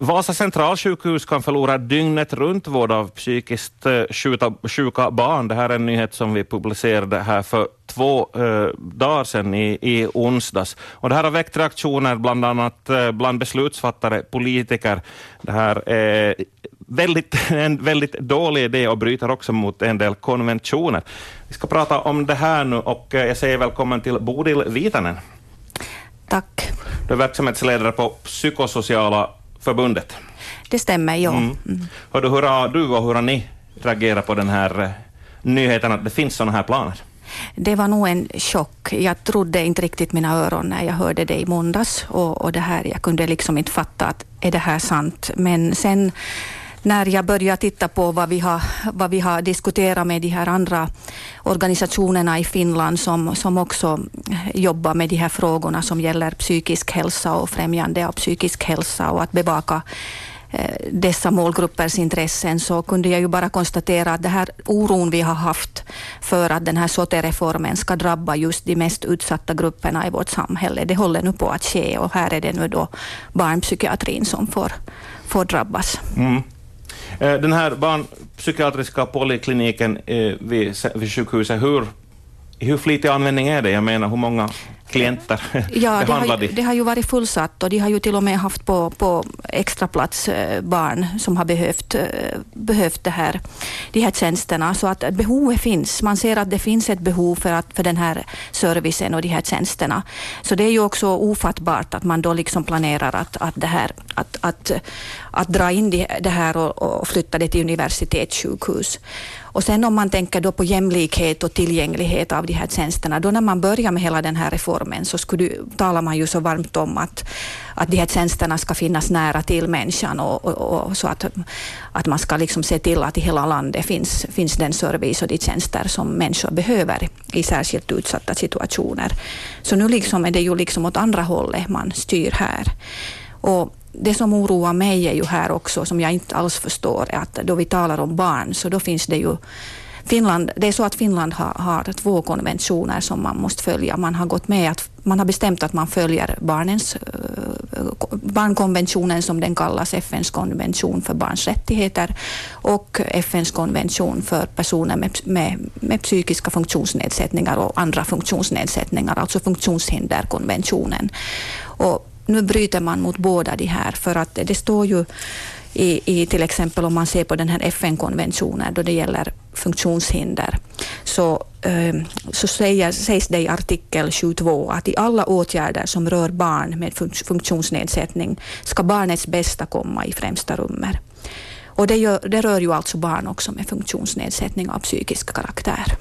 Vasa centralsjukhus kan förlora dygnet runt vård av psykiskt sjuka, sjuka barn. Det här är en nyhet som vi publicerade här för två eh, dagar sedan i, i onsdags. Och det här har väckt reaktioner bland annat eh, bland beslutsfattare, politiker. Det här är väldigt, en väldigt dålig idé och bryter också mot en del konventioner. Vi ska prata om det här nu och jag säger välkommen till Bodil Vitanen. Tack. Du är verksamhetsledare på Psykosociala förbundet. Det stämmer, ja. Mm. Mm. Hördu, hur har du och hur har ni reagerat på den här eh, nyheten att det finns sådana här planer? Det var nog en chock. Jag trodde inte riktigt mina öron när jag hörde det i måndags och, och det här, jag kunde liksom inte fatta att är det här sant? Men sen när jag började titta på vad vi har, vad vi har diskuterat med de här andra organisationerna i Finland som, som också jobbar med de här frågorna som gäller psykisk hälsa och främjande av psykisk hälsa och att bevaka eh, dessa målgruppers intressen så kunde jag ju bara konstatera att den här oron vi har haft för att den här SOTE-reformen ska drabba just de mest utsatta grupperna i vårt samhälle, det håller nu på att ske och här är det nu då barnpsykiatrin som får, får drabbas. Mm. Eh, den här barnpsykiatriska polikliniken eh, vid, vid sjukhuset, hur, hur flitig användning är det? Jag menar, hur många klienter ja, det har, de? det har ju varit fullsatt och de har ju till och med haft på, på extraplats eh, barn som har behövt, behövt det här, de här tjänsterna. Så att behovet finns. Man ser att det finns ett behov för, att, för den här servicen och de här tjänsterna. Så det är ju också ofattbart att man då liksom planerar att, att, det här, att, att att dra in det här och, och flytta det till universitetssjukhus. Och sen om man tänker då på jämlikhet och tillgänglighet av de här tjänsterna, då när man börjar med hela den här reformen så skulle, talar man ju så varmt om att, att de här tjänsterna ska finnas nära till människan och, och, och så att, att man ska liksom se till att i hela landet finns, finns den service och de tjänster som människor behöver i särskilt utsatta situationer. Så nu liksom är det ju liksom åt andra hållet man styr här. Och det som oroar mig är ju här också, som jag inte alls förstår, är att då vi talar om barn, så då finns det ju Finland, det är så att Finland har, har två konventioner som man måste följa. Man har gått med att man har bestämt att man följer barnens, eh, barnkonventionen som den kallas, FNs konvention för barns rättigheter och FNs konvention för personer med, med, med psykiska funktionsnedsättningar och andra funktionsnedsättningar, alltså funktionshinderkonventionen. Och nu bryter man mot båda de här, för att det står ju i, i till exempel om man ser på den här FN-konventionen då det gäller funktionshinder, så, eh, så säger, sägs det i artikel 22 att i alla åtgärder som rör barn med funktionsnedsättning ska barnets bästa komma i främsta rummet. Och det, gör, det rör ju alltså barn också med funktionsnedsättning av psykisk karaktär.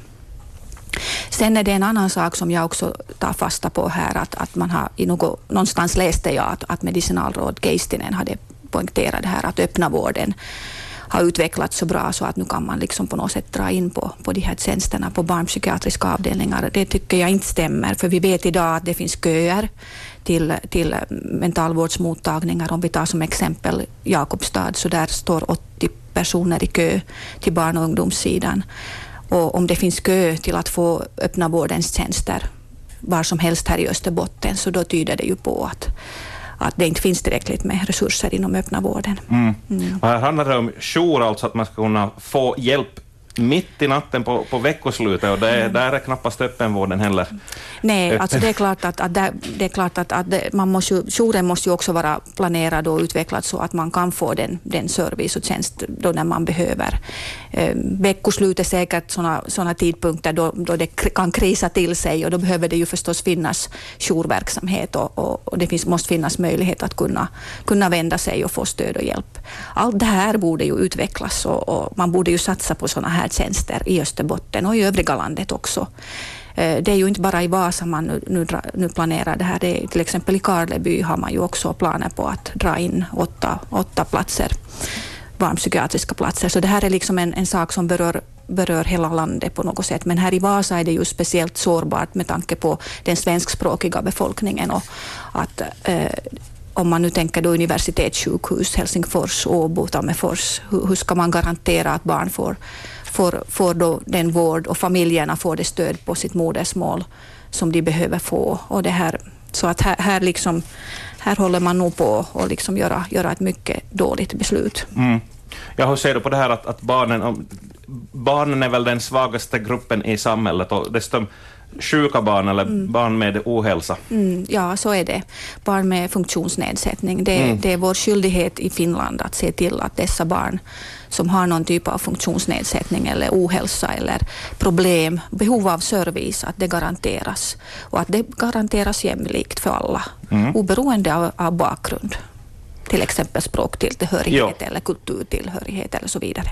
Sen är det en annan sak som jag också tar fasta på här, att, att man har i något, någonstans läste jag att, att medicinalråd Keistinen hade poängtera det här att öppna vården har utvecklats så bra så att nu kan man liksom på något sätt dra in på, på de här tjänsterna på barnpsykiatriska avdelningar. Det tycker jag inte stämmer, för vi vet idag att det finns köer till, till mentalvårdsmottagningar. Om vi tar som exempel Jakobstad, så där står 80 personer i kö till barn och ungdomssidan. Och om det finns kö till att få öppna vårdens tjänster var som helst här i Österbotten, så då tyder det ju på att, att det inte finns tillräckligt med resurser inom öppna vården. Mm. Mm. Och här handlar det om jour, alltså att man ska kunna få hjälp mitt i natten på, på veckoslutet och det, mm. där är knappast öppenvården heller. Nej, alltså det är klart att, att, det, det är klart att, att det, man måste ju, jouren måste ju också vara planerad och utvecklad så att man kan få den, den service och tjänst då när man behöver. Eh, Veckoslut är säkert sådana såna tidpunkter då, då det kan krisa till sig och då behöver det ju förstås finnas jourverksamhet och, och, och det finns, måste finnas möjlighet att kunna, kunna vända sig och få stöd och hjälp. Allt det här borde ju utvecklas och, och man borde ju satsa på sådana här tjänster i Österbotten och i övriga landet också. Eh, det är ju inte bara i Vasa man nu, nu, nu planerar det här. Det är, till exempel i Karleby har man ju också planer på att dra in åtta, åtta platser, barnpsykiatriska platser. Så det här är liksom en, en sak som berör berör hela landet på något sätt. Men här i Vasa är det ju speciellt sårbart med tanke på den svenskspråkiga befolkningen och att eh, om man nu tänker då universitetssjukhus, Helsingfors, Åbo, Tammerfors, hur, hur ska man garantera att barn får får, får då den vård och familjerna får det stöd på sitt modersmål som de behöver få. Och det här, så att här, här, liksom, här håller man nog på att liksom göra, göra ett mycket dåligt beslut. Mm. Ja, hur ser du på det här att, att barnen, barnen är väl den svagaste gruppen i samhället och desto sjuka barn eller mm. barn med ohälsa? Mm, ja, så är det. Barn med funktionsnedsättning. Det, mm. det, är vår skyldighet i Finland att se till att dessa barn som har någon typ av funktionsnedsättning eller ohälsa eller problem, behov av service, att det garanteras. Och att det garanteras jämlikt för alla, mm. oberoende av, av bakgrund till exempel språktillhörighet jo. eller kulturtillhörighet eller så vidare.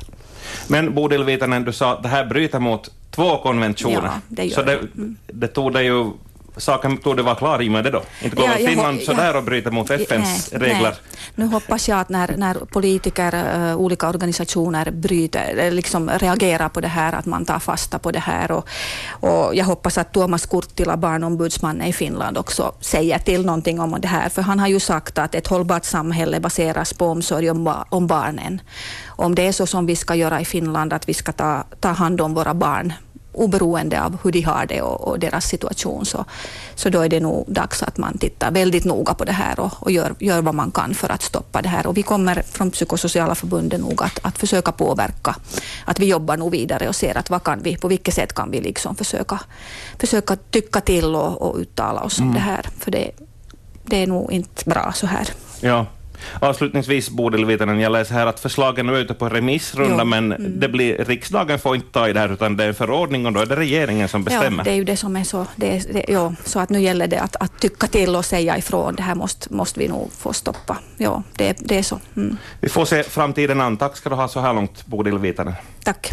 Men Bodil Viitanen, du sa att det här bryter mot två konventioner. Ja, det så det, mm. det tog det ju saken torde vara klar i och med det då? Inte går ja, Finland ja, sådär och bryter mot FNs nej, regler? Nej. Nu hoppas jag att när, när politiker, uh, olika organisationer bryter, liksom reagerar på det här, att man tar fasta på det här. Och, och jag hoppas att Tuomas Kurttila, barnombudsmannen i Finland, också säger till någonting om det här. För han har ju sagt att ett hållbart samhälle baseras på omsorg om, om barnen. Om det är så som vi ska göra i Finland, att vi ska ta, ta hand om våra barn oberoende av hur de har det och, och, deras situation, så, så då är det nog dags att man tittar väldigt noga på det här och, och gör, gör vad man kan för att stoppa det här. Och vi kommer från psykosociala förbundet nog att, att försöka påverka, att vi jobbar nog vidare och ser att vad kan vi, på vilket sätt kan vi liksom försöka, försöka tycka till och, och uttala oss mm. om det här, för det, det är nog inte bra så här. Ja. Avslutningsvis, Bodil Viitanen, jag läser här att förslagen är ute på remissrunda, jo. men mm. det blir, riksdagen får inte ta i det här, utan det är en förordning och då är det regeringen som bestämmer. Ja, det är ju det som är så. Det är, det, ja, så att nu gäller det att, att tycka till och säga ifrån. Det här måste, måste vi nog få stoppa. Ja, det, det är så. Mm. Vi får se framtiden an. Tack ska du ha så här långt, Bodil Viitanen. Tack.